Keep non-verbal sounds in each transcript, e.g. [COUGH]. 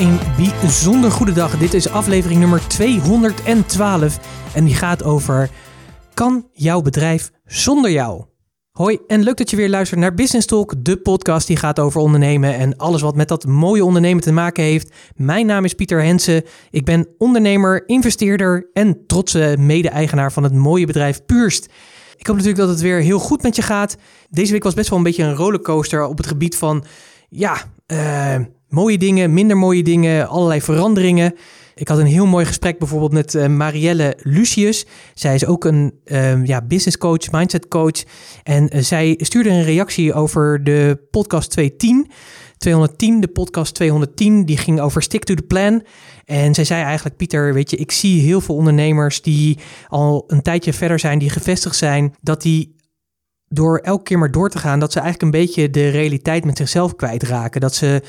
een bijzonder goede dag. Dit is aflevering nummer 212 en die gaat over: Kan jouw bedrijf zonder jou? Hoi en leuk dat je weer luistert naar Business Talk, de podcast die gaat over ondernemen en alles wat met dat mooie ondernemen te maken heeft. Mijn naam is Pieter Hensen. Ik ben ondernemer, investeerder en trotse mede-eigenaar van het mooie bedrijf Purst. Ik hoop natuurlijk dat het weer heel goed met je gaat. Deze week was best wel een beetje een rollercoaster op het gebied van, ja, uh, mooie dingen, minder mooie dingen, allerlei veranderingen. Ik had een heel mooi gesprek bijvoorbeeld met uh, Marielle Lucius. Zij is ook een uh, ja, business coach, mindset coach. En uh, zij stuurde een reactie over de podcast 210. 210, de podcast 210, die ging over stick to the plan. En zij zei eigenlijk, Pieter, weet je, ik zie heel veel ondernemers die al een tijdje verder zijn, die gevestigd zijn, dat die door elke keer maar door te gaan, dat ze eigenlijk een beetje de realiteit met zichzelf kwijtraken. Dat ze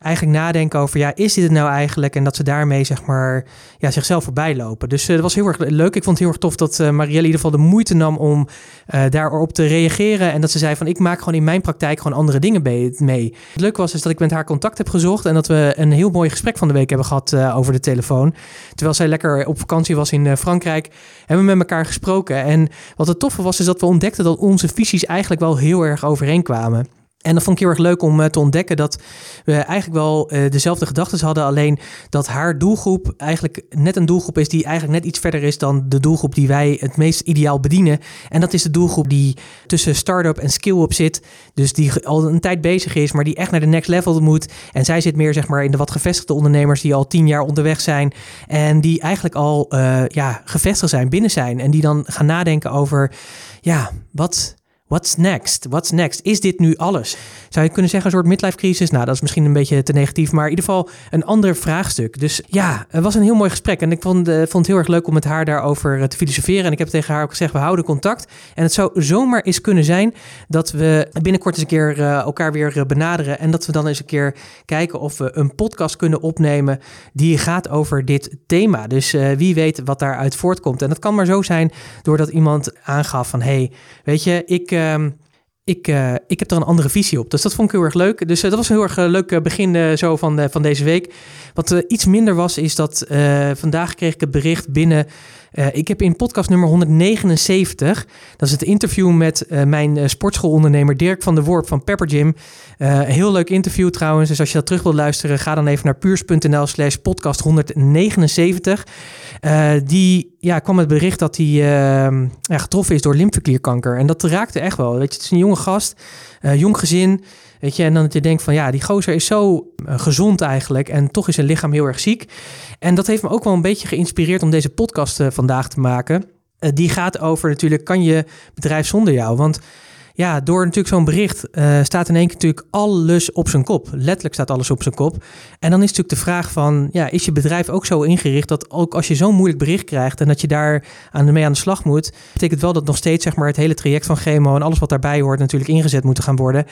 eigenlijk nadenken over, ja, is dit het nou eigenlijk? En dat ze daarmee, zeg maar, ja, zichzelf voorbij lopen. Dus uh, dat was heel erg leuk. Ik vond het heel erg tof dat uh, Marielle in ieder geval de moeite nam om uh, daarop te reageren. En dat ze zei van, ik maak gewoon in mijn praktijk gewoon andere dingen mee. Het leuke was is dat ik met haar contact heb gezocht en dat we een heel mooi gesprek van de week hebben gehad over de telefoon. Terwijl zij lekker op vakantie was in Frankrijk, hebben we met elkaar gesproken. En wat het toffe was, is dat we ontdekten dat onze visies eigenlijk wel heel erg overeenkwamen. En dat vond ik heel erg leuk om uh, te ontdekken dat we eigenlijk wel uh, dezelfde gedachten hadden. Alleen dat haar doelgroep eigenlijk net een doelgroep is die eigenlijk net iets verder is dan de doelgroep die wij het meest ideaal bedienen. En dat is de doelgroep die tussen start-up en skill-up zit. Dus die al een tijd bezig is, maar die echt naar de next level moet. En zij zit meer zeg maar in de wat gevestigde ondernemers die al tien jaar onderweg zijn. En die eigenlijk al uh, ja, gevestigd zijn, binnen zijn. En die dan gaan nadenken over, ja, wat What's next? What's next? Is dit nu alles? Zou je kunnen zeggen een soort midlife crisis? Nou, dat is misschien een beetje te negatief, maar in ieder geval een ander vraagstuk. Dus ja, het was een heel mooi gesprek en ik vond, uh, vond het heel erg leuk om met haar daarover uh, te filosoferen. En ik heb tegen haar ook gezegd, we houden contact. En het zou zomaar eens kunnen zijn dat we binnenkort eens een keer uh, elkaar weer benaderen en dat we dan eens een keer kijken of we een podcast kunnen opnemen die gaat over dit thema. Dus wie weet wat daaruit voortkomt. En dat kan maar zo zijn doordat iemand aangaf van, hey, weet je, ik ik, uh, ik heb er een andere visie op. Dus dat vond ik heel erg leuk. Dus uh, dat was een heel erg uh, leuk begin zo van, van deze week. Wat iets minder was, is dat vandaag kreeg ik het bericht binnen. Ik heb in podcast nummer 179, dat is het interview met mijn sportschoolondernemer Dirk van der Worp van Pepper Gym. heel leuk interview trouwens. Dus als je dat terug wilt luisteren, ga dan even naar puurs.nl slash podcast 179. die ja, kwam het bericht dat hij ja, getroffen is door lymfeklierkanker. En dat raakte echt wel. Weet je, het is een jonge gast, jong gezin. Weet je, en dan dat je denkt van ja, die gozer is zo gezond eigenlijk. En toch is zijn lichaam heel erg ziek. En dat heeft me ook wel een beetje geïnspireerd om deze podcast uh, vandaag te maken. die gaat over natuurlijk, kan je bedrijf zonder jou? Want ja, door natuurlijk zo'n bericht uh, staat in één keer natuurlijk alles op zijn kop. Letterlijk staat alles op zijn kop. En dan is natuurlijk de vraag van, ja, is je bedrijf ook zo ingericht dat ook als je zo'n moeilijk bericht krijgt en dat je daar aan, mee aan de slag moet, betekent wel dat nog steeds zeg maar het hele traject van chemo en alles wat daarbij hoort natuurlijk ingezet moeten gaan worden.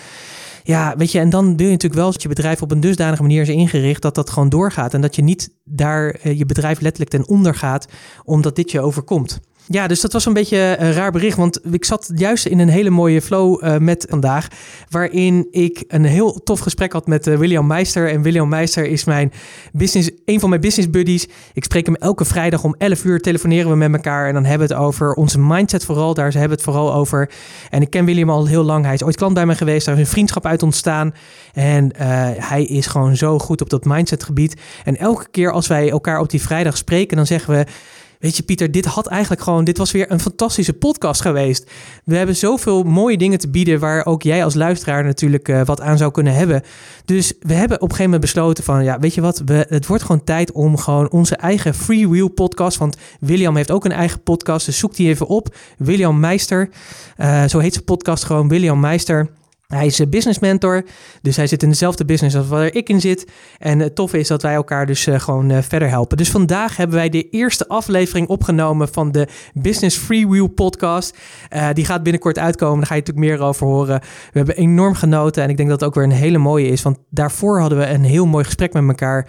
Ja, weet je, en dan wil je natuurlijk wel dat je bedrijf op een dusdanige manier is ingericht dat dat gewoon doorgaat en dat je niet daar uh, je bedrijf letterlijk ten onder gaat omdat dit je overkomt. Ja, dus dat was een beetje een raar bericht. Want ik zat juist in een hele mooie flow uh, met vandaag. Waarin ik een heel tof gesprek had met uh, William Meister. En William Meister is mijn business, een van mijn business buddies. Ik spreek hem elke vrijdag om 11 uur. Telefoneren we met elkaar. En dan hebben we het over onze mindset vooral. Daar hebben we het vooral over. En ik ken William al heel lang. Hij is ooit klant bij me geweest. Daar is een vriendschap uit ontstaan. En uh, hij is gewoon zo goed op dat mindset gebied. En elke keer als wij elkaar op die vrijdag spreken, dan zeggen we. Weet je, Pieter, dit had eigenlijk gewoon. Dit was weer een fantastische podcast geweest. We hebben zoveel mooie dingen te bieden. waar ook jij als luisteraar natuurlijk uh, wat aan zou kunnen hebben. Dus we hebben op een gegeven moment besloten van. Ja, weet je wat? We, het wordt gewoon tijd om gewoon onze eigen freewheel podcast. Want William heeft ook een eigen podcast. Dus zoek die even op. William Meister. Uh, zo heet zijn podcast gewoon. William Meister. Hij is een business mentor, dus hij zit in dezelfde business als waar ik in zit. En het toffe is dat wij elkaar dus uh, gewoon verder helpen. Dus vandaag hebben wij de eerste aflevering opgenomen van de Business Freewheel podcast. Die gaat binnenkort uitkomen, daar ga je natuurlijk meer over horen. We hebben enorm genoten en ik denk dat het ook weer een hele mooie is. Want daarvoor hadden we een heel mooi gesprek met elkaar.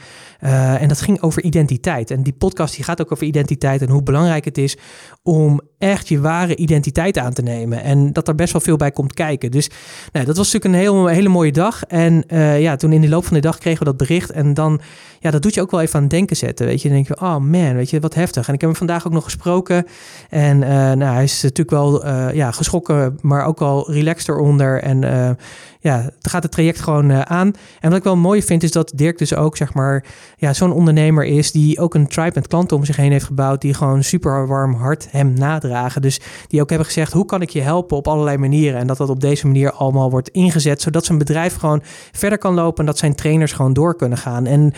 en dat ging over identiteit. En die podcast die gaat ook over identiteit en hoe belangrijk het is om echt je ware identiteit aan te nemen. En dat er best wel veel bij komt kijken. Dus nou, dat was natuurlijk een heel, hele mooie dag. En uh, ja, toen in de loop van de dag kregen we dat bericht. En dan, ja, dat doet je ook wel even aan het denken zetten. Weet je, dan denk je, oh man, weet je, wat heftig. En ik heb hem vandaag ook nog gesproken. En uh, nou, hij is natuurlijk wel uh, ja, geschrokken, maar ook al relaxed eronder. En ja, het gaat het traject gewoon aan. En wat ik wel mooi vind, is dat Dirk dus ook, zeg maar, ja, zo'n ondernemer is die ook een tribe met klanten om zich heen heeft gebouwd. Die gewoon super warm hart hem nadragen. Dus die ook hebben gezegd, hoe kan ik je helpen op allerlei manieren? En dat dat op deze manier allemaal wordt ingezet, zodat zijn bedrijf gewoon verder kan lopen en dat zijn trainers gewoon door kunnen gaan. En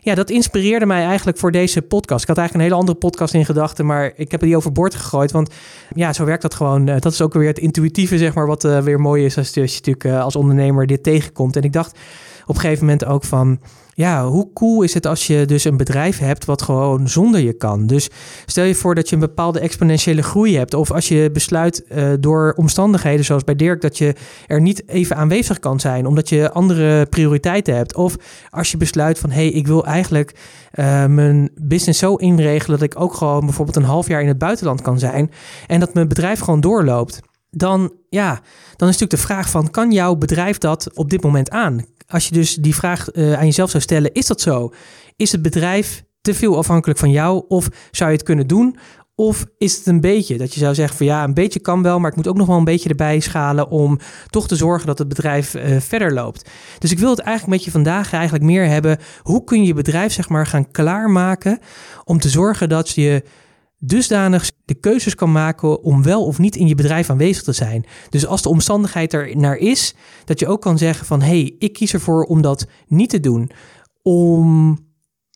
ja, dat inspireerde mij eigenlijk voor deze podcast. Ik had eigenlijk een hele andere podcast in gedachten, maar ik heb die overboord gegooid. Want ja, zo werkt dat gewoon. Eh, dat is ook weer het intuïtieve, zeg maar, wat uh, weer mooi is als je, natuurlijk uh, als ondernemer dit tegenkomt. En ik dacht op een gegeven moment ook van ja, hoe cool is het als je dus een bedrijf hebt wat gewoon zonder je kan? Dus stel je voor dat je een bepaalde exponentiële groei hebt. Of als je besluit uh, door omstandigheden zoals bij Dirk dat je er niet even aanwezig kan zijn omdat je andere prioriteiten hebt. Of als je besluit van hé, hey, ik wil eigenlijk uh, mijn business zo inregelen dat ik ook gewoon bijvoorbeeld een half jaar in het buitenland kan zijn. En dat mijn bedrijf gewoon doorloopt dan, ja, dan is natuurlijk de vraag van, kan jouw bedrijf dat op dit moment aan? Als je dus die vraag uh, aan jezelf zou stellen, is dat zo? Is het bedrijf te veel afhankelijk van jou? Of zou je het kunnen doen? Of is het een beetje dat je zou zeggen van ja, een beetje kan wel, maar ik moet ook nog wel een beetje erbij schalen om toch te zorgen dat het bedrijf uh, verder loopt. Dus ik wil het eigenlijk met je vandaag eigenlijk meer hebben. Hoe kun je je bedrijf zeg maar gaan klaarmaken om te zorgen dat je dusdanig de keuzes kan maken om wel of niet in je bedrijf aanwezig te zijn. Dus als de omstandigheid er naar is, dat je ook kan zeggen van hé, hey, ik kies ervoor om dat niet te doen. Om,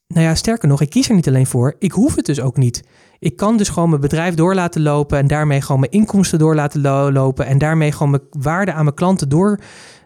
nou ja, sterker nog, ik kies er niet alleen voor, ik hoef het dus ook niet. Ik kan dus gewoon mijn bedrijf door laten lopen en daarmee gewoon mijn inkomsten door laten lopen en daarmee gewoon mijn waarde aan mijn klanten door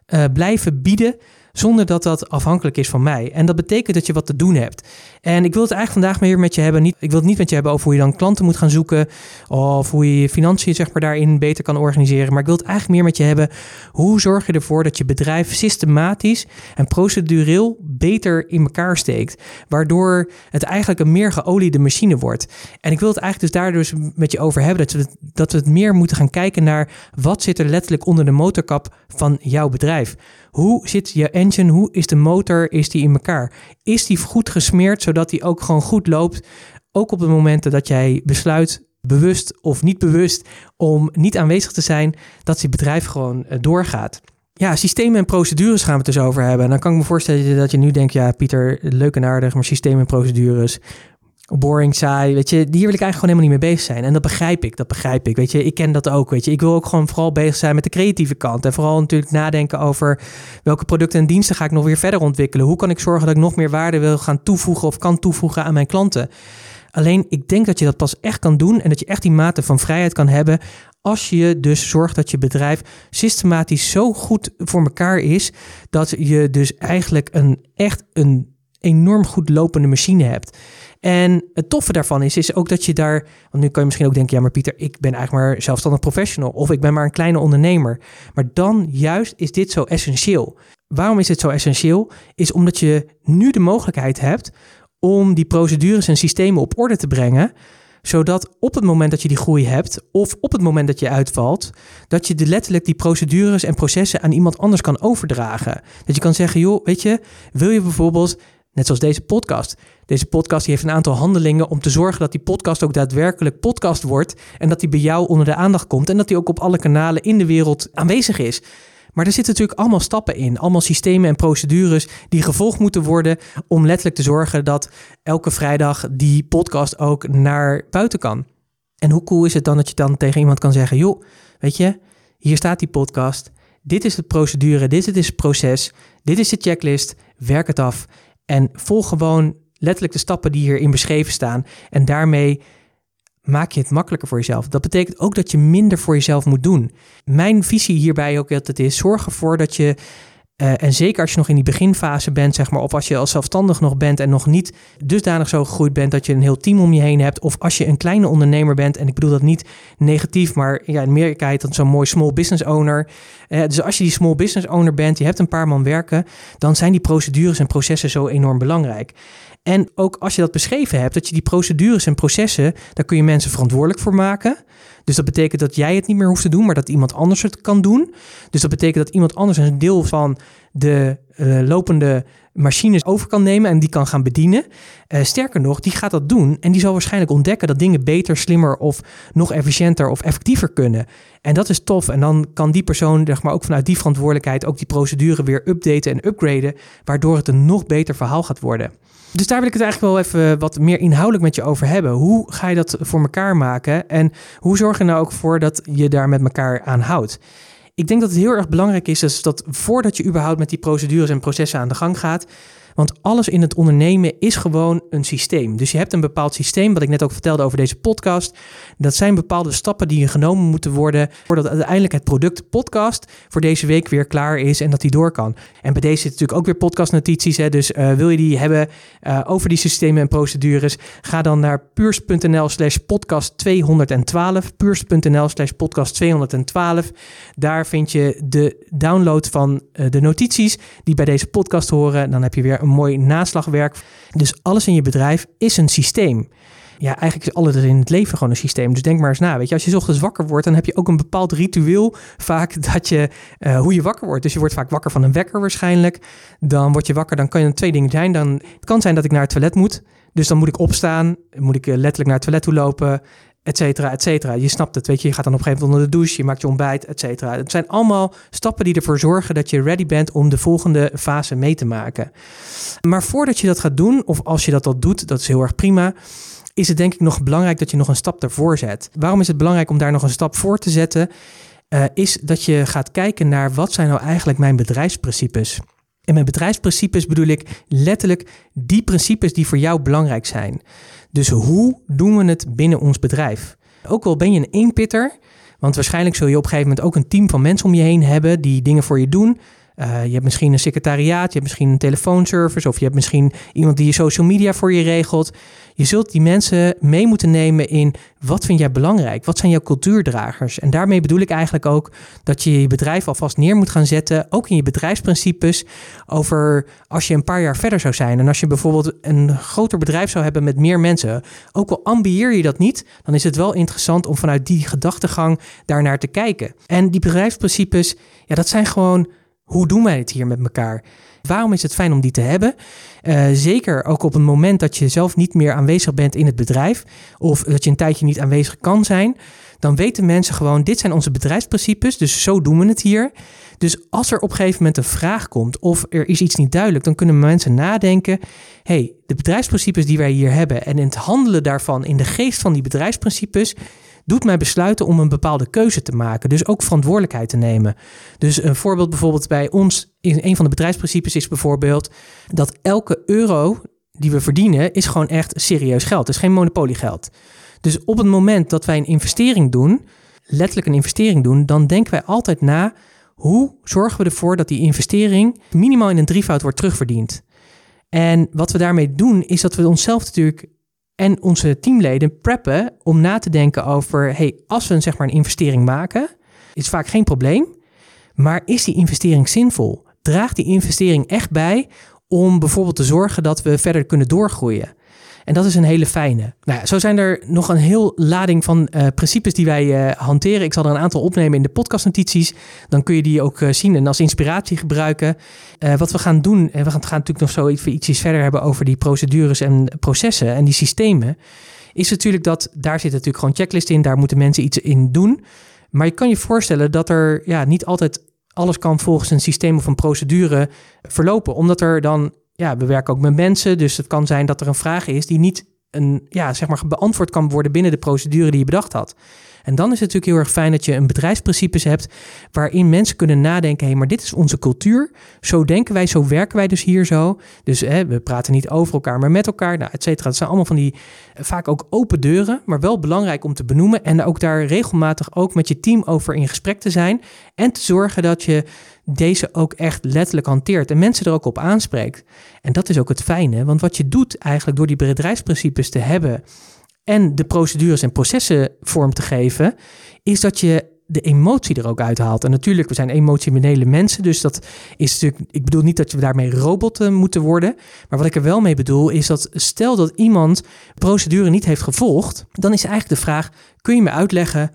uh, blijven bieden zonder dat dat afhankelijk is van mij. En dat betekent dat je wat te doen hebt. En ik wil het eigenlijk vandaag meer met je hebben. Niet, ik wil het niet met je hebben over hoe je dan klanten moet gaan zoeken. Of hoe je je financiën zeg maar, daarin beter kan organiseren. Maar ik wil het eigenlijk meer met je hebben. Hoe zorg je ervoor dat je bedrijf systematisch en procedureel beter in elkaar steekt. Waardoor het eigenlijk een meer geoliede machine wordt. En ik wil het eigenlijk dus daar dus met je over hebben. Dat we, dat we het meer moeten gaan kijken naar wat zit er letterlijk onder de motorkap van jouw bedrijf. Hoe zit je engine? Hoe is de motor? Is die in elkaar? Is die goed gesmeerd zodat die ook gewoon goed loopt? Ook op de momenten dat jij besluit, bewust of niet bewust, om niet aanwezig te zijn, dat je bedrijf gewoon eh, doorgaat. Ja, systemen en procedures gaan we het dus over hebben. En dan kan ik me voorstellen dat je nu denkt, ja Pieter, leuk en aardig, maar systemen en procedures, boring, saai, weet je, hier wil ik eigenlijk gewoon helemaal niet mee bezig zijn. En dat begrijp ik, dat begrijp ik, weet je. Ik ken dat ook, weet je. Ik wil ook gewoon vooral bezig zijn met de creatieve kant. En vooral natuurlijk nadenken over welke producten en diensten ga ik nog weer verder ontwikkelen. Hoe kan ik zorgen dat ik nog meer waarde wil gaan toevoegen of kan toevoegen aan mijn klanten. Alleen, ik denk dat je dat pas echt kan doen en dat je echt die mate van vrijheid kan hebben als je dus zorgt dat je bedrijf systematisch zo goed voor elkaar is, dat je dus eigenlijk een echt een enorm goed lopende machine hebt. En het toffe daarvan is, is ook dat je daar, want nu kan je misschien ook denken, ja maar Pieter, ik ben eigenlijk maar zelfstandig professional of ik ben maar een kleine ondernemer. Maar dan juist is dit zo essentieel. Waarom is dit zo essentieel? Is omdat je nu de mogelijkheid hebt om die procedures en systemen op orde te brengen zodat op het moment dat je die groei hebt of op het moment dat je uitvalt, dat je de letterlijk die procedures en processen aan iemand anders kan overdragen. Dat je kan zeggen, joh, weet je, wil je bijvoorbeeld Net zoals deze podcast. Deze podcast heeft een aantal handelingen om te zorgen dat die podcast ook daadwerkelijk podcast wordt. En dat die bij jou onder de aandacht komt. En dat die ook op alle kanalen in de wereld aanwezig is. Maar er zitten natuurlijk allemaal stappen in. Allemaal systemen en procedures die gevolgd moeten worden. Om letterlijk te zorgen dat elke vrijdag die podcast ook naar buiten kan. En hoe cool is het dan dat je dan tegen iemand kan zeggen: joh, weet je, hier staat die podcast. Dit is de procedure, dit is het proces, dit is de checklist. Werk het af. En volg gewoon letterlijk de stappen die hierin beschreven staan. En daarmee maak je het makkelijker voor jezelf. Dat betekent ook dat je minder voor jezelf moet doen. Mijn visie hierbij ook altijd is: zorg ervoor dat je uh, en zeker als je nog in die beginfase bent, zeg maar, of als je als zelfstandig nog bent en nog niet dusdanig zo gegroeid bent dat je een heel team om je heen hebt, of als je een kleine ondernemer bent, en ik bedoel dat niet negatief, maar ja, in dat zo'n mooi small business owner. Uh, dus als je die small business owner bent, je hebt een paar man werken, dan zijn die procedures en processen zo enorm belangrijk. En ook als je dat beschreven hebt, dat je die procedures en processen, daar kun je mensen verantwoordelijk voor maken. Dus dat betekent dat jij het niet meer hoeft te doen, maar dat iemand anders het kan doen. Dus dat betekent dat iemand anders een deel van de uh, lopende machines over kan nemen en die kan gaan bedienen. Uh, sterker nog, die gaat dat doen en die zal waarschijnlijk ontdekken dat dingen beter, slimmer of nog efficiënter of effectiever kunnen. En dat is tof. En dan kan die persoon, zeg maar, ook vanuit die verantwoordelijkheid ook die procedure weer updaten en upgraden, waardoor het een nog beter verhaal gaat worden. Dus daar wil ik het eigenlijk wel even wat meer inhoudelijk met je over hebben. Hoe ga je dat voor elkaar maken en hoe zorg je nou ook voor dat je daar met elkaar aan houdt? Ik denk dat het heel erg belangrijk is, is dat voordat je überhaupt met die procedures en processen aan de gang gaat, want alles in het ondernemen is gewoon een systeem. Dus je hebt een bepaald systeem, wat ik net ook vertelde over deze podcast. Dat zijn bepaalde stappen die genomen moeten worden voordat uiteindelijk het product podcast voor deze week weer klaar is en dat die door kan. En bij deze zitten natuurlijk ook weer podcastnotities. Hè? Dus uh, wil je die hebben uh, over die systemen en procedures, ga dan naar puurs.nl slash podcast 212. Puurs.nl slash podcast 212. Daar vind je de download van uh, de notities die bij deze podcast horen. Dan heb je weer een mooi naslagwerk. Dus alles in je bedrijf is een systeem. Ja, eigenlijk is alles in het leven gewoon een systeem. Dus denk maar eens na. Weet je, als je ochtends wakker wordt, dan heb je ook een bepaald ritueel vaak [LAUGHS] dat je uh, hoe je wakker wordt. Dus je wordt vaak wakker van een wekker waarschijnlijk. Dan word je wakker, dan kan je twee dingen zijn. Dan het kan zijn dat ik naar het toilet moet. Dus dan moet ik opstaan, moet ik eh, letterlijk naar het toilet toe lopen et cetera, et cetera. Je snapt het, weet je. Je gaat dan op een gegeven moment onder de douche, je maakt je ontbijt, et cetera. Het zijn allemaal stappen die ervoor zorgen dat je ready bent om de volgende fase mee te maken. Maar voordat je dat gaat doen, of als je dat al doet, dat is heel erg prima is het denk ik nog belangrijk dat je nog een stap ervoor zet. Waarom is het belangrijk om daar nog een stap voor te zetten? Uh, is dat je gaat kijken naar wat zijn nou eigenlijk mijn bedrijfsprincipes. En met bedrijfsprincipes bedoel ik letterlijk die principes die voor jou belangrijk zijn. Dus hoe doen we het binnen ons bedrijf? Ook al ben je een eenpitter, want waarschijnlijk zul je op een gegeven moment ook een team van mensen om je heen hebben die dingen voor je doen. Uh, je hebt misschien een secretariaat, je hebt misschien een telefoonservice of je hebt misschien iemand die je social media voor je regelt. Je zult die mensen mee moeten nemen in wat vind jij belangrijk? Wat zijn jouw cultuurdragers? En daarmee bedoel ik eigenlijk ook dat je je bedrijf alvast neer moet gaan zetten, ook in je bedrijfsprincipes, over als je een paar jaar verder zou zijn. En als je bijvoorbeeld een groter bedrijf zou hebben met meer mensen, ook al ambieer je dat niet, dan is het wel interessant om vanuit die gedachtegang daarnaar te kijken. En die bedrijfsprincipes, ja, dat zijn gewoon hoe doen wij het hier met elkaar? Waarom is het fijn om die te hebben? Uh, zeker ook op een moment dat je zelf niet meer aanwezig bent in het bedrijf, of dat je een tijdje niet aanwezig kan zijn, dan weten mensen gewoon: dit zijn onze bedrijfsprincipes, dus zo doen we het hier. Dus als er op een gegeven moment een vraag komt of er is iets niet duidelijk, dan kunnen mensen nadenken: hey, de bedrijfsprincipes die wij hier hebben en in het handelen daarvan in de geest van die bedrijfsprincipes doet mij besluiten om een bepaalde keuze te maken. Dus ook verantwoordelijkheid te nemen. Dus een voorbeeld bijvoorbeeld bij ons, een van de bedrijfsprincipes is bijvoorbeeld dat elke euro die we verdienen, is gewoon echt serieus geld. Het is geen monopoliegeld. Dus op het moment dat wij een investering doen, letterlijk een investering doen, dan denken wij altijd na hoe zorgen we ervoor dat die investering minimaal in een drievoud wordt terugverdiend. En wat we daarmee doen, is dat we onszelf natuurlijk en onze teamleden preppen om na te denken over, hey, als we een, zeg maar, een investering maken, is vaak geen probleem, maar is die investering zinvol? Draagt die investering echt bij om bijvoorbeeld te zorgen dat we verder kunnen doorgroeien? En dat is een hele fijne. Nou zo zijn er nog een heel lading van uh, principes die wij uh, hanteren. Ik zal er een aantal opnemen in de podcastnotities. Dan kun je die ook uh, zien en als inspiratie gebruiken. wat we gaan doen, en we gaan, natuurlijk nog zo iets, verder hebben over die procedures en processen en die systemen. Is natuurlijk dat daar zit natuurlijk gewoon checklist in. Daar moeten mensen iets in doen. Maar je kan je voorstellen dat er ja, niet altijd alles kan volgens een systeem of een procedure verlopen. Omdat er dan ja, we werken ook met mensen. Dus het kan zijn dat er een vraag is die niet een, ja, zeg maar beantwoord kan worden binnen de procedure die je bedacht had. En dan is het natuurlijk heel erg fijn dat je een bedrijfsprincipes hebt waarin mensen kunnen nadenken: hé, hey, maar dit is onze cultuur. Zo denken wij, zo werken wij dus hier zo. Dus hè, we praten niet over elkaar, maar met elkaar, nou, et cetera. Het zijn allemaal van die eh, vaak ook open deuren, maar wel belangrijk om te benoemen. En ook daar regelmatig ook met je team over in gesprek te zijn. En te zorgen dat je deze ook echt letterlijk hanteert en mensen er ook op aanspreekt. En dat is ook het fijne, want wat je doet eigenlijk door die bedrijfsprincipes te hebben en de procedures en processen vorm te geven, is dat je de emotie er ook uithaalt. En natuurlijk, we zijn emotionele mensen, dus dat is natuurlijk. Ik bedoel niet dat we daarmee robotten moeten worden. Maar wat ik er wel mee bedoel, is dat stel dat iemand procedure niet heeft gevolgd, dan is eigenlijk de vraag: kun je me uitleggen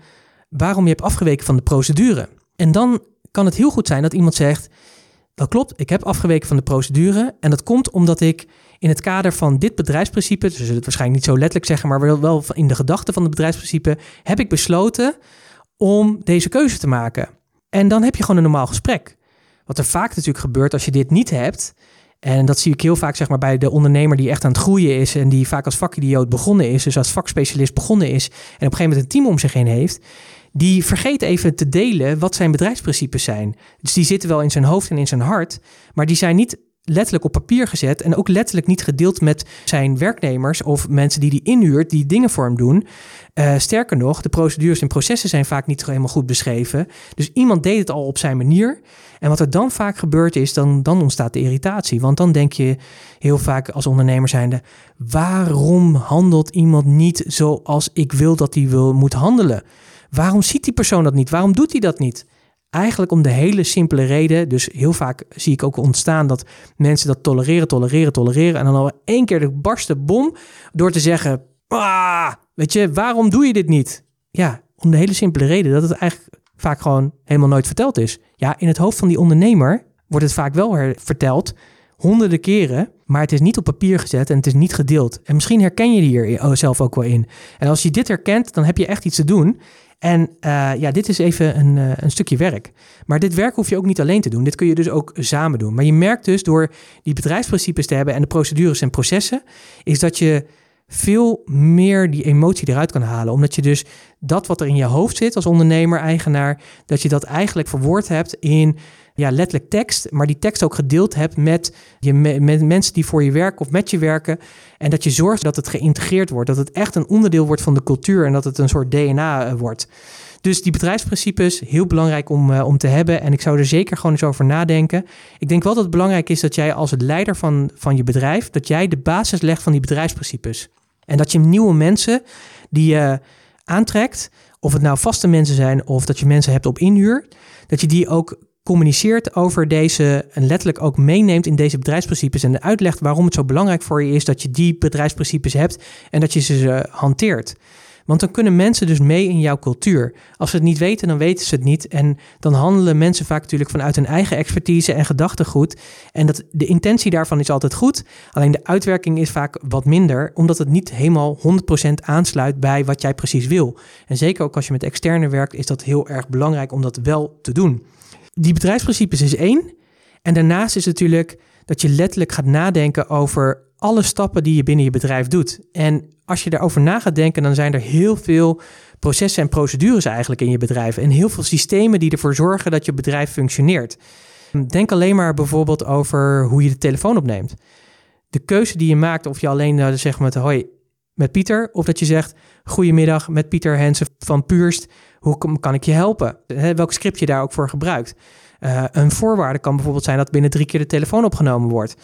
waarom je hebt afgeweken van de procedure. En dan kan het heel goed zijn dat iemand zegt: Dat klopt, ik heb afgeweken van de procedure. En dat komt omdat ik in het kader van dit bedrijfsprincipe, ze zullen het waarschijnlijk niet zo letterlijk zeggen, maar wel in de gedachte van het bedrijfsprincipe, heb ik besloten om deze keuze te maken. En dan heb je gewoon een normaal gesprek. Wat er vaak natuurlijk gebeurt als je dit niet hebt, en dat zie ik heel vaak zeg maar, bij de ondernemer die echt aan het groeien is en die vaak als vakidioot begonnen is, dus als vakspecialist begonnen is en op een gegeven moment een team om zich heen heeft, die vergeet even te delen wat zijn bedrijfsprincipes zijn. Dus die zitten wel in zijn hoofd en in zijn hart, maar die zijn niet letterlijk op papier gezet en ook letterlijk niet gedeeld met zijn werknemers of mensen die hij inhuurt, die dingen voor hem doen. Uh, sterker nog, de procedures en processen zijn vaak niet helemaal goed beschreven. Dus iemand deed het al op zijn manier. En wat er dan vaak gebeurt is, dan, dan ontstaat de irritatie. Want dan denk je heel vaak als ondernemer zijnde, waarom handelt iemand niet zoals ik wil dat hij wil, moet handelen? Waarom ziet die persoon dat niet? Waarom doet hij dat niet? Eigenlijk om de hele simpele reden. Dus heel vaak zie ik ook ontstaan dat mensen dat tolereren, tolereren, tolereren. En dan al één keer de barste bom door te zeggen: ah, weet je, waarom doe je dit niet? Ja, om de hele simpele reden dat het eigenlijk vaak gewoon helemaal nooit verteld is. Ja, in het hoofd van die ondernemer wordt het vaak wel verteld, honderden keren, maar het is niet op papier gezet en het is niet gedeeld. En misschien herken je hier zelf ook wel in. En als je dit herkent, dan heb je echt iets te doen. En uh, ja, dit is even een, uh, een, stukje werk. Maar dit werk hoef je ook niet alleen te doen. Dit kun je dus ook samen doen. Maar je merkt dus door die bedrijfsprincipes te hebben en de procedures en processen, is dat je veel meer die emotie eruit kan halen. Omdat je dus dat wat er in je hoofd zit als ondernemer, eigenaar, dat je dat eigenlijk verwoord hebt in ja, letterlijk tekst, maar die tekst ook gedeeld hebt met, je, met mensen die voor je werken of met je werken. En dat je zorgt dat het geïntegreerd wordt, dat het echt een onderdeel wordt van de cultuur en dat het een soort DNA eh, wordt. Dus die bedrijfsprincipes, heel belangrijk om, uh, om te hebben. En ik zou er zeker gewoon eens over nadenken. Ik denk wel dat het belangrijk is dat jij als het leider van, van je bedrijf, dat jij de basis legt van die bedrijfsprincipes. En dat je nieuwe mensen die je aantrekt, of het nou vaste mensen zijn of dat je mensen hebt op inhuur, dat je die ook communiceert over deze en letterlijk ook meeneemt in deze bedrijfsprincipes en uitlegt waarom het zo belangrijk voor je is dat je die bedrijfsprincipes hebt en dat je ze hanteert. Want dan kunnen mensen dus mee in jouw cultuur. Als ze het niet weten, dan weten ze het niet. En dan handelen mensen vaak natuurlijk vanuit hun eigen expertise en gedachtegoed. En dat, de intentie daarvan is altijd goed. Alleen de uitwerking is vaak wat minder, omdat het niet helemaal 100% aansluit bij wat jij precies wil. En zeker ook als je met externe werkt, is dat heel erg belangrijk om dat wel te doen. Die bedrijfsprincipes is één. En daarnaast is natuurlijk dat je letterlijk gaat nadenken over alle stappen die je binnen je bedrijf doet. En als je daarover na gaat denken, dan zijn er heel veel processen en procedures eigenlijk in je bedrijf. En heel veel systemen die ervoor zorgen dat je bedrijf functioneert. Denk alleen maar bijvoorbeeld over hoe je de telefoon opneemt. De keuze die je maakt, of je alleen uh, zegt met hoi met Pieter, of dat je zegt goedemiddag met Pieter Hensen van Puurst, hoe kan ik je helpen? welk script je daar ook voor gebruikt. Uh, een voorwaarde kan bijvoorbeeld zijn dat binnen drie keer de telefoon opgenomen wordt.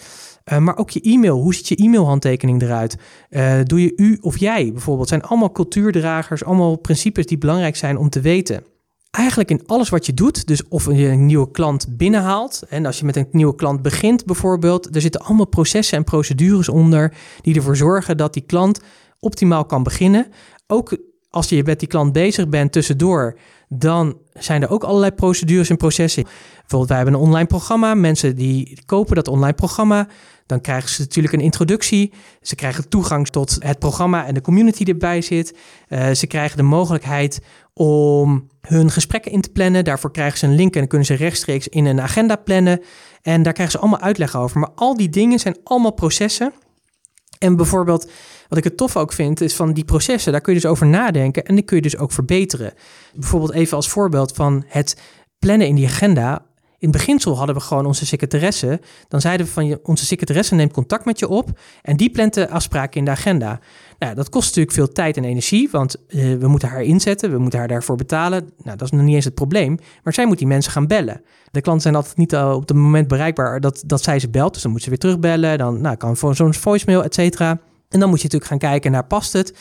Uh, maar ook je e-mail. Hoe ziet je e-mailhandtekening eruit? Uh, doe je u of jij bijvoorbeeld? zijn allemaal cultuurdragers, allemaal principes die belangrijk zijn om te weten. Eigenlijk in alles wat je doet, dus of je een nieuwe klant binnenhaalt, en als je met een nieuwe klant begint bijvoorbeeld, er zitten allemaal processen en procedures onder die ervoor zorgen dat die klant optimaal kan beginnen. Ook als je met die klant bezig bent tussendoor, dan zijn er ook allerlei procedures en processen. Bijvoorbeeld, wij hebben een online programma. Mensen die kopen dat online programma, dan krijgen ze natuurlijk een introductie. Ze krijgen toegang tot het programma en de community die erbij zit. Uh, ze krijgen de mogelijkheid om hun gesprekken in te plannen. Daarvoor krijgen ze een link en kunnen ze rechtstreeks in een agenda plannen. En daar krijgen ze allemaal uitleg over. Maar al die dingen zijn allemaal processen. En bijvoorbeeld wat ik het tof ook vind, is van die processen, daar kun je dus over nadenken en die kun je dus ook verbeteren. Bijvoorbeeld even als voorbeeld van het plannen in die agenda. In beginsel hadden we gewoon onze secretaresse. Dan zeiden we van je, onze secretaresse neemt contact met je op en die plant de afspraken in de agenda. Nou, dat kost natuurlijk veel tijd en energie, want uh, we moeten haar inzetten, we moeten haar daarvoor betalen. Nou, dat is nog niet eens het probleem, maar zij moet die mensen gaan bellen. De klanten zijn altijd niet op het moment bereikbaar dat, dat zij ze belt, dus dan moet ze weer terugbellen. Dan nou, kan zo'n voicemail, et cetera. En dan moet je natuurlijk gaan kijken naar past het.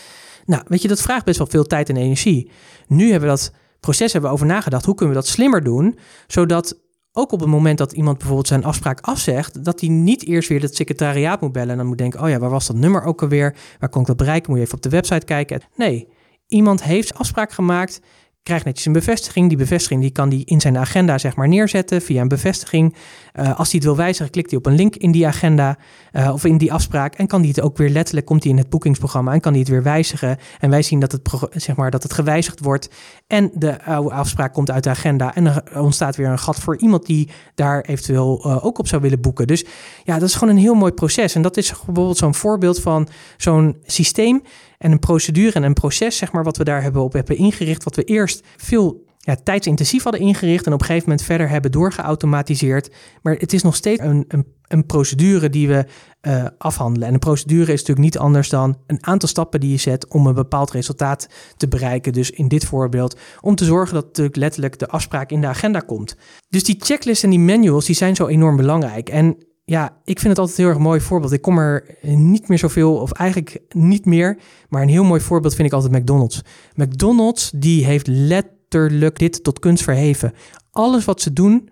Nou, weet je, dat vraagt best wel veel tijd en energie. Nu hebben we dat proces hebben we over nagedacht. Hoe kunnen we dat slimmer doen? Zodat ook op het moment dat iemand bijvoorbeeld zijn afspraak afzegt, dat hij niet eerst weer het secretariaat moet bellen en dan moet denken: oh ja, waar was dat nummer ook alweer? Waar kon ik dat bereiken? Moet je even op de website kijken? Nee, iemand heeft afspraak gemaakt krijgt netjes een bevestiging. Die bevestiging die kan hij in zijn agenda zeg maar neerzetten via een bevestiging. Uh, als hij het wil wijzigen, klikt hij op een link in die agenda uh, of in die afspraak en kan hij het ook weer letterlijk, komt hij in het boekingsprogramma en kan hij het weer wijzigen. En wij zien dat het, zeg maar, dat het gewijzigd wordt en de oude afspraak komt uit de agenda en er ontstaat weer een gat voor iemand die daar eventueel uh, ook op zou willen boeken. Dus ja, dat is gewoon een heel mooi proces en dat is bijvoorbeeld zo'n voorbeeld van zo'n systeem en een procedure en een proces, zeg maar, wat we daar hebben op hebben ingericht, wat we eerst veel ja, tijdsintensief hadden ingericht en op een gegeven moment verder hebben doorgeautomatiseerd. Maar het is nog steeds een, een, een procedure die we uh, afhandelen. En een procedure is natuurlijk niet anders dan een aantal stappen die je zet om een bepaald resultaat te bereiken. Dus in dit voorbeeld om te zorgen dat natuurlijk letterlijk de afspraak in de agenda komt. Dus die checklists en die manuals die zijn zo enorm belangrijk. En ja, ik vind het altijd een heel erg mooi voorbeeld. Ik kom er niet meer zoveel, of eigenlijk niet meer. Maar een heel mooi voorbeeld vind ik altijd McDonald's. McDonald's die heeft letterlijk dit tot kunst verheven. Alles wat ze doen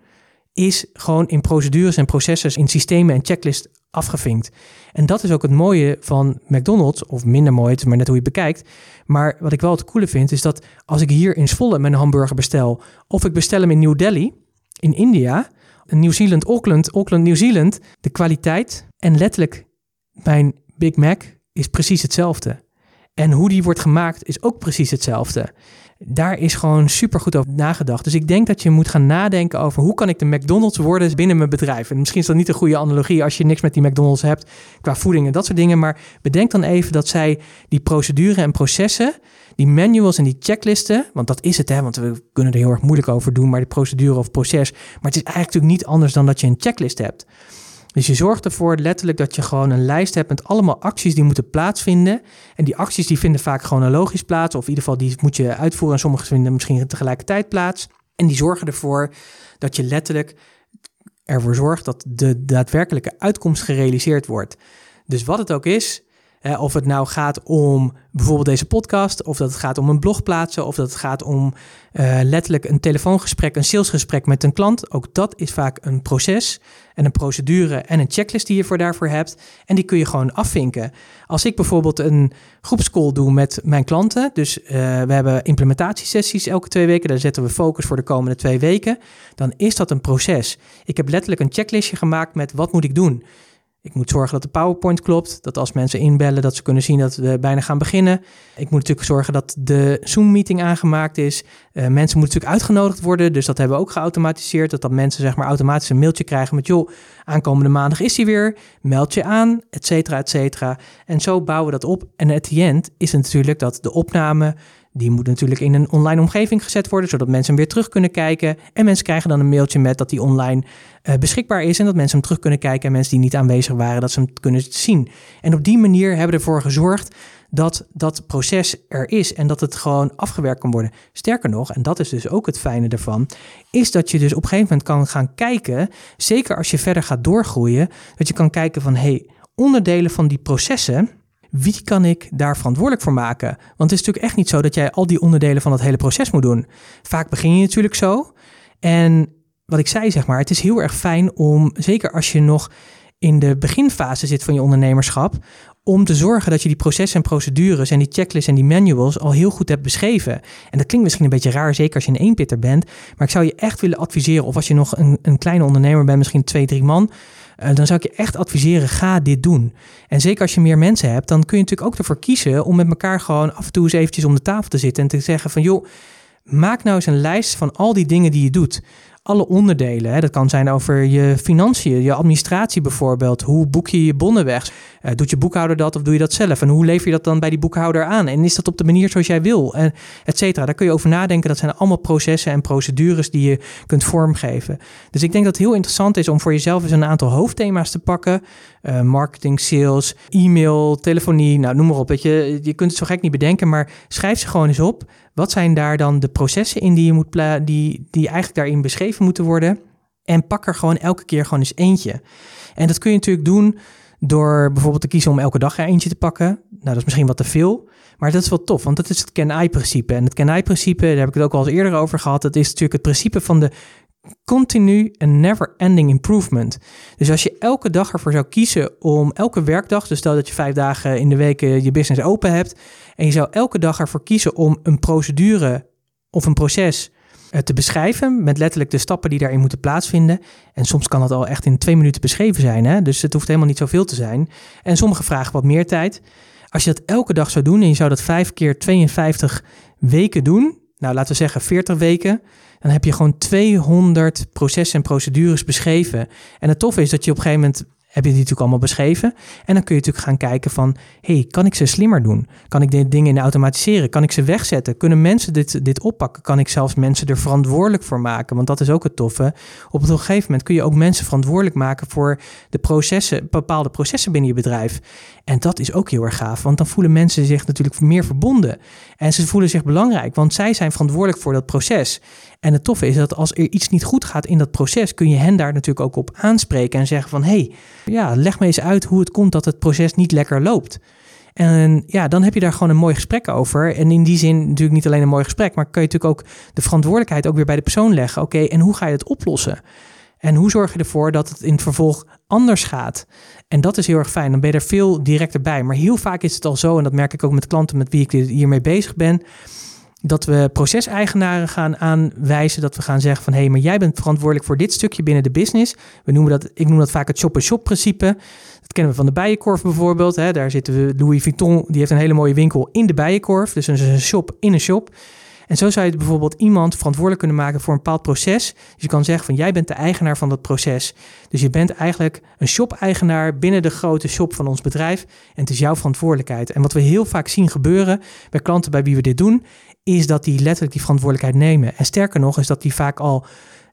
is gewoon in procedures en processen, in systemen en checklists afgevinkt. En dat is ook het mooie van McDonald's, of minder mooi, het is maar net hoe je het bekijkt. Maar wat ik wel het coole vind, is dat als ik hier in Zwolle mijn hamburger bestel, of ik bestel hem in New Delhi, in India, Nieuw-Zeeland, Auckland, Auckland, Nieuw-Zeeland, de kwaliteit en letterlijk mijn Big Mac is precies hetzelfde. En hoe die wordt gemaakt is ook precies hetzelfde. Daar is gewoon super goed over nagedacht. Dus ik denk dat je moet gaan nadenken over hoe kan ik de McDonald's worden binnen mijn bedrijf. En misschien is dat niet een goede analogie als je niks met die McDonald's hebt qua voeding en dat soort dingen. Maar bedenk dan even dat zij die procedure en processen die manuals en die checklisten, want dat is het, hè, want we kunnen er heel erg moeilijk over doen, maar die procedure of proces. Maar het is eigenlijk natuurlijk niet anders dan dat je een checklist hebt. Dus je zorgt ervoor letterlijk dat je gewoon een lijst hebt met allemaal acties die moeten plaatsvinden. En die acties die vinden vaak chronologisch plaats, of in ieder geval die moet je uitvoeren en sommige vinden misschien tegelijkertijd plaats. En die zorgen ervoor dat je letterlijk ervoor zorgt dat de daadwerkelijke uitkomst gerealiseerd wordt. Dus wat het ook is, of het nou gaat om bijvoorbeeld deze podcast, of dat het gaat om een blog plaatsen, of dat het gaat om uh, letterlijk een telefoongesprek, een salesgesprek met een klant. Ook dat is vaak een proces en een procedure en een checklist die je voor daarvoor hebt. En die kun je gewoon afvinken. Als ik bijvoorbeeld een groepscall doe met mijn klanten, dus uh, we hebben implementatiesessies elke twee weken, daar zetten we focus voor de komende twee weken, dan is dat een proces. Ik heb letterlijk een checklistje gemaakt met wat moet ik doen. Ik moet zorgen dat de PowerPoint klopt. Dat als mensen inbellen, dat ze kunnen zien dat we bijna gaan beginnen. Ik moet natuurlijk zorgen dat de Zoom-meeting aangemaakt is. Uh, mensen moeten natuurlijk uitgenodigd worden. Dus dat hebben we ook geautomatiseerd. Dat dat mensen zeg maar automatisch een mailtje krijgen met... joh, aankomende maandag is hij weer. Meld je aan, et cetera, et cetera. En zo bouwen we dat op. En at the end is het natuurlijk dat de opname die moet natuurlijk in een online omgeving gezet worden, zodat mensen hem weer terug kunnen kijken. En mensen krijgen dan een mailtje met dat die online uh, beschikbaar is en dat mensen hem terug kunnen kijken. En mensen die niet aanwezig waren, dat ze hem kunnen zien. En op die manier hebben we ervoor gezorgd dat dat proces er is en dat het gewoon afgewerkt kan worden. Sterker nog, en dat is dus ook het fijne ervan, is dat je dus op een gegeven moment kan gaan kijken, zeker als je verder gaat doorgroeien, dat je kan kijken van hey, onderdelen van die processen wie kan ik daar verantwoordelijk voor maken? Want het is natuurlijk echt niet zo dat jij al die onderdelen van het hele proces moet doen. Vaak begin je natuurlijk zo. En wat ik zei, zeg maar, het is heel erg fijn om, zeker als je nog in de beginfase zit van je ondernemerschap, om te zorgen dat je die processen en procedures en die checklists en die manuals al heel goed hebt beschreven. En dat klinkt misschien een beetje raar, zeker als je een eenpitter bent, maar ik zou je echt willen adviseren, of als je nog een, een kleine ondernemer bent, misschien twee, drie man, uh, dan zou ik je echt adviseren, ga dit doen. En zeker als je meer mensen hebt, dan kun je natuurlijk ook ervoor kiezen om met elkaar gewoon af en toe eens eventjes om de tafel te zitten en te zeggen van joh, maak nou eens een lijst van al die dingen die je doet alle onderdelen. Hè. Dat kan zijn over je financiën, je administratie bijvoorbeeld. Hoe boek je je bonnen weg? Uh, doet je boekhouder dat of doe je dat zelf? En hoe lever je dat dan bij die boekhouder aan? En is dat op de manier zoals jij wil? En et cetera. Daar kun je over nadenken. Dat zijn allemaal processen en procedures die je kunt vormgeven. Dus ik denk dat het heel interessant is om voor jezelf eens een aantal hoofdthema's te pakken. Uh, marketing, sales, e-mail, telefonie, nou noem maar op. Weet je, je kunt het zo gek niet bedenken, maar schrijf ze gewoon eens op. Wat zijn daar dan de processen in die je moet die, die eigenlijk daarin beschreven moeten worden? En pak er gewoon elke keer gewoon eens eentje. En dat kun je natuurlijk doen door bijvoorbeeld te kiezen om elke dag er eentje te pakken. Nou, dat is misschien wat te veel. Maar dat is wel tof, want dat is het Can-I-principe. En het Can-I-principe, daar heb ik het ook al eens eerder over gehad. Dat is natuurlijk het principe van de continu en never-ending improvement. Dus als je elke dag ervoor zou kiezen om elke werkdag, dus stel dat je vijf dagen in de week eh, je business open hebt, en je zou elke dag ervoor kiezen om een procedure of een proces eh, te beschrijven met letterlijk de stappen die daarin moeten plaatsvinden. En soms kan dat al echt in twee minuten beschreven zijn, hè? dus het hoeft helemaal niet zoveel te zijn. En sommige vragen wat meer tijd. Als je dat elke dag zou doen en je zou dat vijf keer 52 weken doen, nou laten we zeggen 40 weken, dan heb je gewoon 200 processen en procedures beschreven. En het toffe is dat je op een gegeven moment heb je die natuurlijk allemaal beschreven. En dan kun je natuurlijk gaan kijken van, hey, kan ik ze slimmer doen? Kan ik dit dingen in automatiseren? Kan ik ze wegzetten? Kunnen mensen dit, dit oppakken? Kan ik zelfs mensen er verantwoordelijk voor maken? Want dat is ook het toffe. Op een gegeven moment kun je ook mensen verantwoordelijk maken voor de processen, bepaalde processen binnen je bedrijf. En dat is ook heel erg gaaf, want dan voelen mensen zich natuurlijk meer verbonden. En ze voelen zich belangrijk, want zij zijn verantwoordelijk voor dat proces. En het toffe is dat als er iets niet goed gaat in dat proces, kun je hen daar natuurlijk ook op aanspreken en zeggen van, hey, ja, leg me eens uit hoe het komt dat het proces niet lekker loopt. En ja, dan heb je daar gewoon een mooi gesprek over. En in die zin natuurlijk niet alleen een mooi gesprek, maar kun je natuurlijk ook de verantwoordelijkheid ook weer bij de persoon leggen. Oké, en hoe ga je het oplossen? En hoe zorg je ervoor dat het in het vervolg anders gaat? En dat is heel erg fijn. Dan ben je er veel directer bij. Maar heel vaak is het al zo, en dat merk ik ook met klanten met wie ik hiermee bezig ben dat we proceseigenaren gaan aanwijzen. Dat we gaan zeggen van hé, hey, maar jij bent verantwoordelijk voor dit stukje binnen de business. We noemen dat, ik noem dat vaak het shop-and-shop principe. Dat kennen we van de Bijenkorf bijvoorbeeld. Hè. Daar zitten we, Louis Vuitton, die heeft een hele mooie winkel in de Bijenkorf. Dus een shop in een shop. En zo zou je bijvoorbeeld iemand verantwoordelijk kunnen maken voor een bepaald proces. Dus je kan zeggen van jij bent de eigenaar van dat proces. Dus je bent eigenlijk een shop-eigenaar binnen de grote shop van ons bedrijf. En het is jouw verantwoordelijkheid. En wat we heel vaak zien gebeuren bij klanten bij wie we dit doen, is dat die letterlijk die verantwoordelijkheid nemen. En sterker nog, is dat die vaak al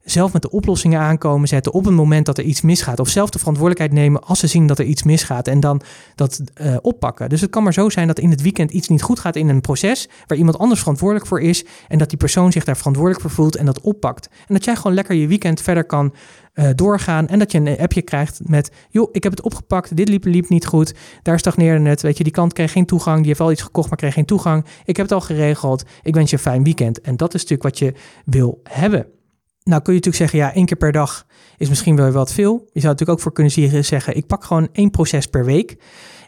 zelf met de oplossingen aankomen zetten op het moment dat er iets misgaat. Of zelf de verantwoordelijkheid nemen als ze zien dat er iets misgaat en dan dat uh, oppakken. Dus het kan maar zo zijn dat in het weekend iets niet goed gaat in een proces waar iemand anders verantwoordelijk voor is en dat die persoon zich daar verantwoordelijk voor voelt en dat oppakt. En dat jij gewoon lekker je weekend verder kan uh, doorgaan en dat je een appje krijgt met, joh, ik heb het opgepakt, dit liep, liep niet goed, daar stagneerde het, weet je, die klant kreeg geen toegang, die heeft wel iets gekocht, maar kreeg geen toegang. Ik heb het al geregeld, ik wens je een fijn weekend. En dat is natuurlijk wat je wil hebben. Nou kun je natuurlijk zeggen, ja, één keer per dag is misschien wel wat veel. Je zou natuurlijk ook voor kunnen zeggen, ik pak gewoon één proces per week.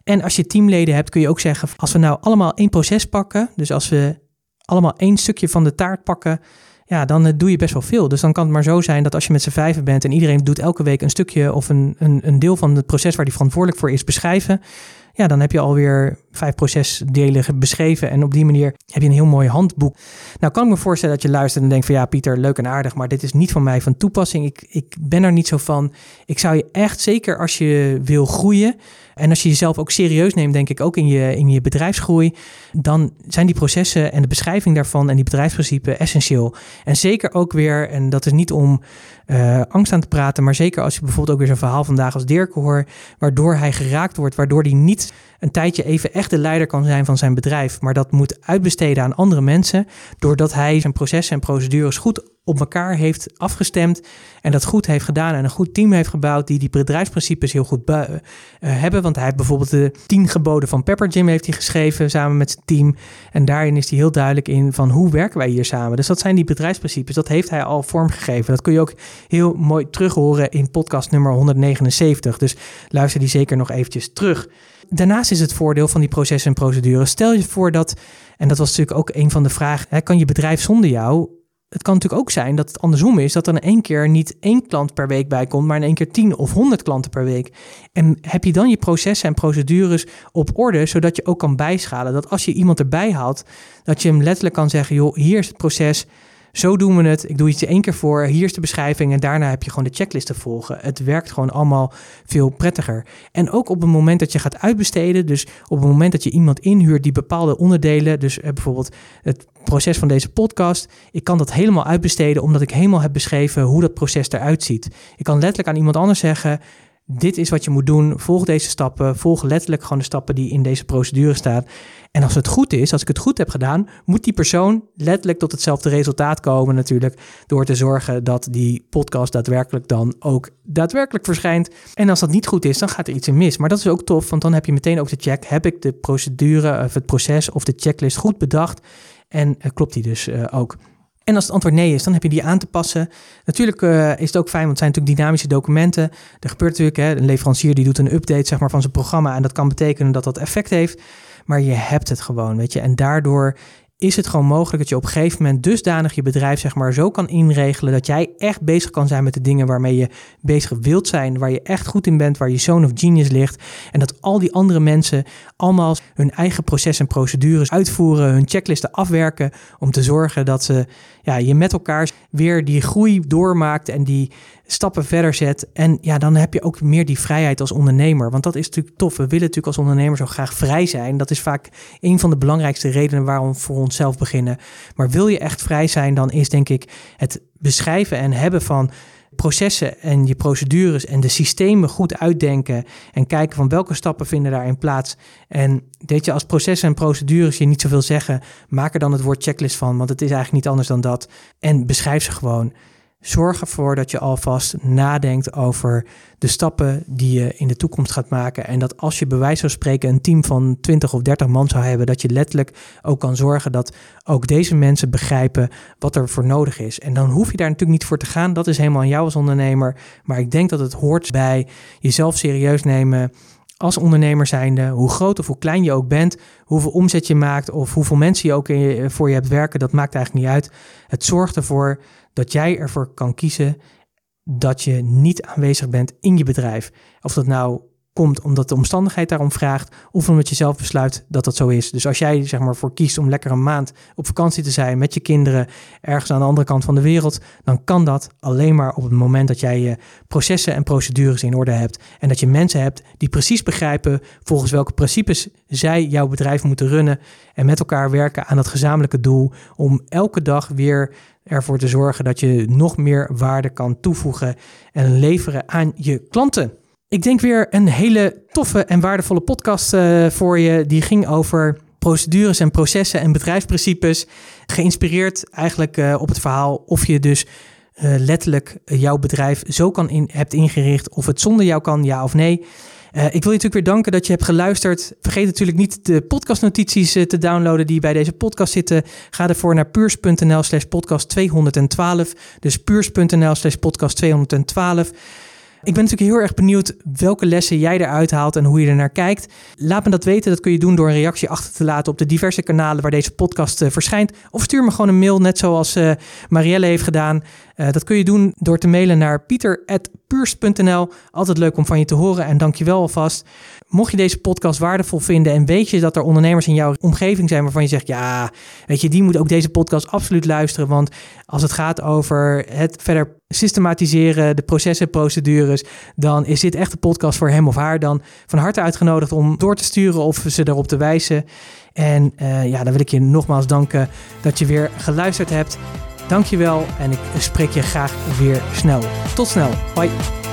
En als je teamleden hebt, kun je ook zeggen, als we nou allemaal één proces pakken, dus als we allemaal één stukje van de taart pakken, ja, dan eh, doe je best wel veel. Dus dan kan het maar zo zijn dat als je met z'n vijven bent en iedereen doet elke week een stukje of een, een, een deel van het proces waar die verantwoordelijk voor is beschrijven, ja, dan heb je alweer vijf procesdelen beschreven. En op die manier heb je een heel mooi handboek. Nou, kan ik me voorstellen dat je luistert en denkt van ja, Pieter, leuk en aardig, maar dit is niet van mij van toepassing. Ik, ik ben er niet zo van. Ik zou je echt, zeker als je wil groeien, en als je jezelf ook serieus neemt, denk ik ook in je, in je bedrijfsgroei, dan zijn die processen en de beschrijving daarvan en die bedrijfsprincipes essentieel. En zeker ook weer, en dat is niet om uh, angst aan te praten, maar zeker als je bijvoorbeeld ook weer zo'n verhaal vandaag als Dirk hoort, waardoor hij geraakt wordt, waardoor hij niet een tijdje even echt de leider kan zijn van zijn bedrijf, maar dat moet uitbesteden aan andere mensen, doordat hij zijn processen en procedures goed op elkaar heeft afgestemd en dat goed heeft gedaan en een goed team heeft gebouwd die die bedrijfsprincipes heel goed uh, hebben. Want hij heeft bijvoorbeeld de tien geboden van Pepper Gym heeft hij geschreven samen met zijn team en daarin is hij heel duidelijk in van hoe werken wij hier samen. Dus dat zijn die bedrijfsprincipes, dat heeft hij al vormgegeven. Dat kun je ook heel mooi terug horen in podcast nummer 179. Dus luister die zeker nog eventjes terug. Daarnaast is het voordeel van die processen en procedures. Stel je voor dat, en dat was natuurlijk ook een van de vragen, kan je bedrijf zonder jou? Het kan natuurlijk ook zijn dat het andersom is, dat er in één keer niet één klant per week bij komt, maar in één keer tien of honderd klanten per week. En heb je dan je processen en procedures op orde, zodat je ook kan bijschalen? Dat als je iemand erbij haalt, dat je hem letterlijk kan zeggen, joh, hier is het proces, zo doen we het. Ik doe het je één keer voor. Hier is de beschrijving. En daarna heb je gewoon de checklist te volgen. Het werkt gewoon allemaal veel prettiger. En ook op het moment dat je gaat uitbesteden. Dus op het moment dat je iemand inhuurt die bepaalde onderdelen. Dus eh, bijvoorbeeld het proces van deze podcast. Ik kan dat helemaal uitbesteden omdat ik helemaal heb beschreven hoe dat proces eruit ziet. Ik kan letterlijk aan iemand anders zeggen dit is wat je moet doen. Volg deze stappen. Volg letterlijk gewoon de stappen die in deze procedure staan. En als het goed is, als ik het goed heb gedaan, moet die persoon letterlijk tot hetzelfde resultaat komen natuurlijk. Door te zorgen dat die podcast daadwerkelijk dan ook daadwerkelijk verschijnt. En als dat niet goed is, dan gaat er iets in mis. Maar dat is ook tof, want dan heb je meteen ook de check. Heb ik de procedure of het proces of de checklist goed bedacht? En uh, klopt die dus uh, ook? En als het antwoord nee is, dan heb je die aan te passen. Natuurlijk uh, is het ook fijn, want het zijn natuurlijk dynamische documenten. Er gebeurt natuurlijk, hè, een leverancier die doet een update zeg maar, van zijn programma. En dat kan betekenen dat dat effect heeft. Maar je hebt het gewoon, weet je. En daardoor is het gewoon mogelijk dat je op een gegeven moment dusdanig je bedrijf zeg maar zo kan inregelen dat jij echt bezig kan zijn met de dingen waarmee je bezig wilt zijn, waar je echt goed in bent, waar je zone of genius ligt. En dat al die andere mensen allemaal hun eigen proces en procedures uitvoeren, hun checklisten afwerken om te zorgen dat ze ja, je met elkaar weer die groei doormaakt en die stappen verder zet. En ja, dan heb je ook meer die vrijheid als ondernemer. Want dat is natuurlijk tof. We willen natuurlijk als ondernemer zo graag vrij zijn. Dat is vaak een van de belangrijkste redenen waarom we voor onszelf beginnen. Maar wil je echt vrij zijn, dan is denk ik het beschrijven en hebben van processen en je procedures en de systemen goed uitdenken en kijken van welke stappen vinden daarin plaats. En weet je, als processen en procedures je niet zoveel zeggen, maak er dan het woord checklist van, want het is eigenlijk niet anders dan dat. En beschrijf ze gewoon. Zorg ervoor dat je alvast nadenkt over de stappen die je in de toekomst gaat maken. En dat als je bij wijze van spreken een team van 20 of 30 man zou hebben, dat je letterlijk ook kan zorgen dat ook deze mensen begrijpen wat er voor nodig is. En dan hoef je daar natuurlijk niet voor te gaan. Dat is helemaal aan jou als ondernemer. Maar ik denk dat het hoort bij jezelf serieus nemen als ondernemer zijnde, hoe groot of hoe klein je ook bent, hoeveel omzet je maakt of hoeveel mensen je ook voor je hebt werken, dat maakt eigenlijk niet uit. Het zorgt ervoor dat jij ervoor kan kiezen dat je niet aanwezig bent in je bedrijf. Of dat nou komt omdat de omstandigheid daarom vraagt, of omdat je zelf besluit dat dat zo is. Dus als jij zeg maar voor kiest om lekker een maand op vakantie te zijn met je kinderen ergens aan de andere kant van de wereld, dan kan dat alleen maar op het moment dat jij je processen en procedures in orde hebt en dat je mensen hebt die precies begrijpen volgens welke principes zij jouw bedrijf moeten runnen en met elkaar werken aan het gezamenlijke doel om elke dag weer ervoor te zorgen dat je nog meer waarde kan toevoegen en leveren aan je klanten. Ik denk weer een hele toffe en waardevolle podcast uh, voor je. Die ging over procedures en processen en bedrijfsprincipes. Geïnspireerd eigenlijk uh, op het verhaal of je dus uh, letterlijk jouw bedrijf zo kan in, hebt ingericht. Of het zonder jou kan, ja of nee. Uh, ik wil je natuurlijk weer danken dat je hebt geluisterd. Vergeet natuurlijk niet de podcastnotities uh, te downloaden die bij deze podcast zitten. Ga ervoor naar puurs.nl slash podcast 212. Dus puurs.nl slash podcast 212. Ik ben natuurlijk heel erg benieuwd welke lessen jij eruit haalt en hoe je er naar kijkt. Laat me dat weten. Dat kun je doen door een reactie achter te laten op de diverse kanalen waar deze podcast uh, verschijnt. Of stuur me gewoon een mail, net zoals uh, Marielle heeft gedaan. Uh, dat kun je doen door te mailen naar pieter.puurs.nl. Altijd leuk om van je te horen en dankjewel alvast. Mocht je deze podcast waardevol vinden en weet je dat er ondernemers in jouw omgeving zijn waarvan je zegt, ja, weet je, die moet ook deze podcast absoluut luisteren. Want als het gaat over het verder systematiseren, de processen, procedures, dan is dit echt een podcast voor hem of haar. Dan van harte uitgenodigd om door te sturen of ze erop te wijzen. En uh, ja, dan wil ik je nogmaals danken dat je weer geluisterd hebt. Dankjewel en ik spreek je graag weer snel. Tot snel. Bye.